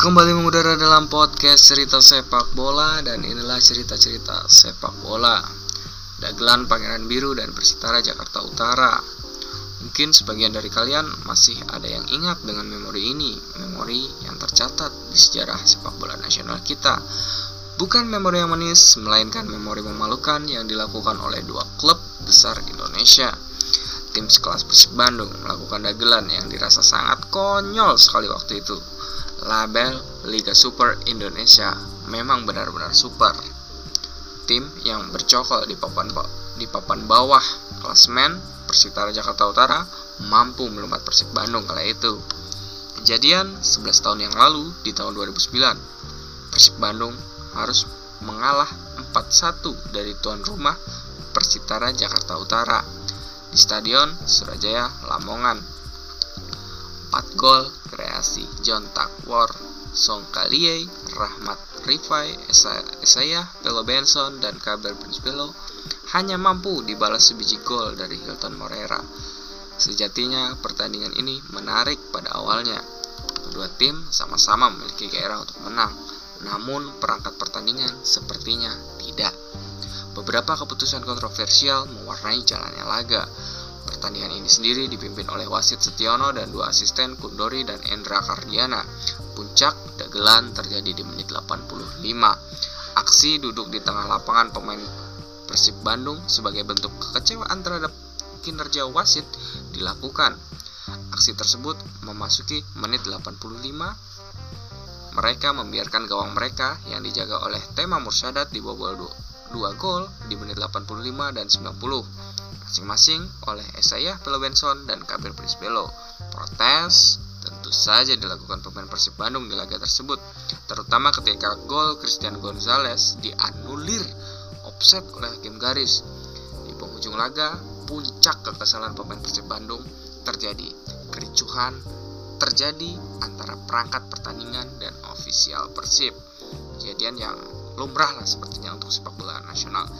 Kembali mengudara dalam podcast cerita sepak bola dan inilah cerita-cerita sepak bola. Dagelan Pangeran Biru dan Persitara Jakarta Utara. Mungkin sebagian dari kalian masih ada yang ingat dengan memori ini, memori yang tercatat di sejarah sepak bola nasional kita. Bukan memori yang manis, melainkan memori memalukan yang dilakukan oleh dua klub besar Indonesia tim sekelas Persib Bandung melakukan dagelan yang dirasa sangat konyol sekali waktu itu. Label Liga Super Indonesia memang benar-benar super. Tim yang bercokol di papan di papan bawah klasmen Persitara Jakarta Utara mampu melumat Persib Bandung kala itu. Kejadian 11 tahun yang lalu di tahun 2009, Persib Bandung harus mengalah 4-1 dari tuan rumah Persitara Jakarta Utara di Stadion Surajaya Lamongan. 4 gol kreasi John Takwar, Song Kalie, Rahmat Rifai, Esaya, Pelo Benson, dan Kabar Prince Pelo hanya mampu dibalas sebiji gol dari Hilton Morera. Sejatinya pertandingan ini menarik pada awalnya. Kedua tim sama-sama memiliki gairah untuk menang, namun perangkat pertandingan sepertinya tidak. Beberapa keputusan kontroversial mewarnai jalannya laga. Pertandingan ini sendiri dipimpin oleh wasit Setiono dan dua asisten Kundori dan Endra Kardiana. Puncak dagelan terjadi di menit 85. Aksi duduk di tengah lapangan pemain Persib Bandung sebagai bentuk kekecewaan terhadap kinerja wasit dilakukan. Aksi tersebut memasuki menit 85 mereka membiarkan gawang mereka yang dijaga oleh Tema Mursyadat dibobol 2 gol di menit 85 dan 90 masing-masing oleh Esayah Pelo Benson dan Kabir Prince Belo. Protes tentu saja dilakukan pemain Persib Bandung di laga tersebut, terutama ketika gol Christian Gonzalez dianulir offset oleh hakim garis. Di penghujung laga, puncak kekesalan pemain Persib Bandung terjadi. Kericuhan terjadi antara perangkat pertandingan dan ofisial Persib. Kejadian yang lumrah lah sepertinya untuk sepak bola nasional.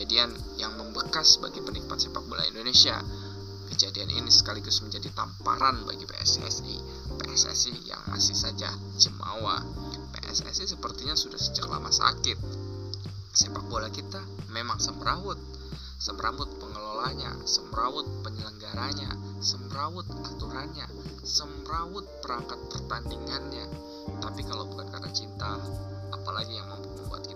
Kejadian yang membekas bagi penikmat sepak bola Indonesia. Kejadian ini sekaligus menjadi tamparan bagi PSSI. PSSI yang masih saja jemawa. PSSI sepertinya sudah sejak lama sakit. Sepak bola kita memang semrawut. Semrawut pengelolanya, semrawut penyelenggaranya, semrawut aturannya, semrawut perangkat pertandingannya. Tapi kalau bukan karena cinta, apalagi yang mampu membuat